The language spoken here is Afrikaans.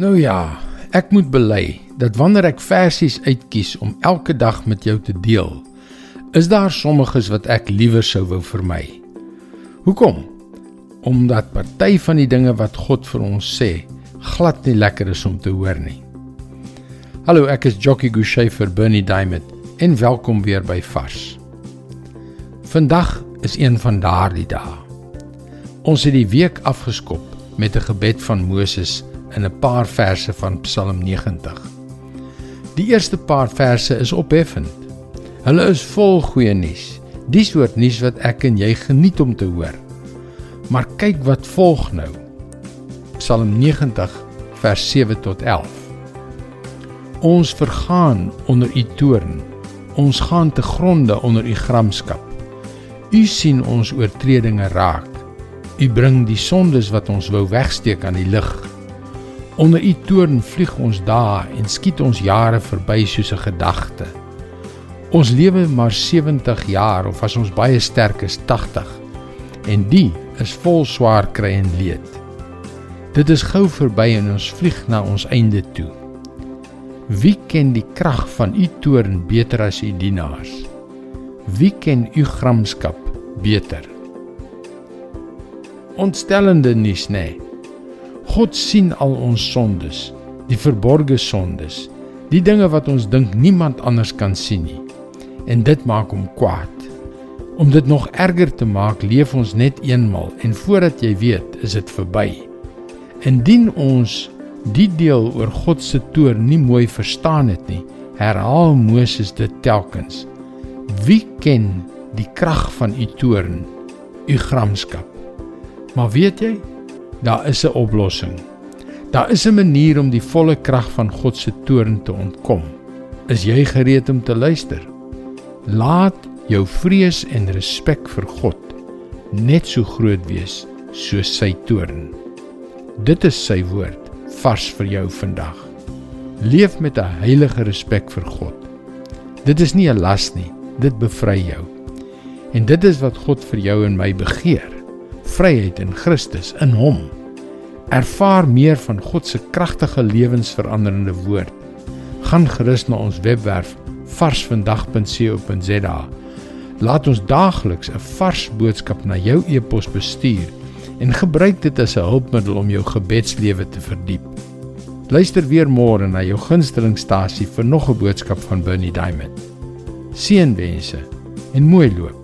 Nou ja, ek moet bely dat wanneer ek versies uitkies om elke dag met jou te deel, is daar sommiges wat ek liewer sou wou vermy. Hoekom? Omdat party van die dinge wat God vir ons sê, glad nie lekker is om te hoor nie. Hallo, ek is Jockey Gouchee vir Bernie Diamond en welkom weer by Vars. Vandag is een van daardie dae. Ons het die week afgeskop met 'n gebed van Moses in 'n paar verse van Psalm 90. Die eerste paar verse is opheffend. Hulle is vol goeie nuus. Die soort nuus wat ek en jy geniet om te hoor. Maar kyk wat volg nou. Psalm 90 vers 7 tot 11. Ons vergaan onder u toorn. Ons gaan te gronde onder u gramskap. U sien ons oortredinge raak. U bring die sondes wat ons wou wegsteek aan die lig. Onder u toorn vlieg ons dae en skiet ons jare verby soos 'n gedagte. Ons lewe maar 70 jaar of as ons baie sterk is 80. En die is vol swaar kry en leed. Dit is gou verby en ons vlieg na ons einde toe. Wie ken die krag van u toorn beter as u dienaars? Wie ken u gramskap beter? Ontstellende nuus nê. Nee. God sien al ons sondes, die verborgde sondes, die dinge wat ons dink niemand anders kan sien nie. En dit maak hom kwaad. Om dit nog erger te maak, leef ons net eenmal en voordat jy weet, is dit verby. Indien ons die deel oor God se toorn nie mooi verstaan het nie, herhaal Moses dit telkens. Wie ken die krag van u toorn, u gramskap? Maar weet jy, Daar is 'n oplossing. Daar is 'n manier om die volle krag van God se toorn te ontkom. Is jy gereed om te luister? Laat jou vrees en respek vir God net so groot wees soos sy toorn. Dit is sy woord vars vir jou vandag. Leef met 'n heilige respek vir God. Dit is nie 'n las nie, dit bevry jou. En dit is wat God vir jou en my begeer vryheid in Christus in hom. Ervaar meer van God se kragtige lewensveranderende woord. Gaan gerus na ons webwerf varsvandag.co.za. Laat ons daagliks 'n vars boodskap na jou e-pos bestuur en gebruik dit as 'n hulpmiddel om jou gebedslewe te verdiep. Luister weer môre na jou gunstelingstasie vir nog 'n boodskap van Bernie Diamond. Seënwense en mooi loop.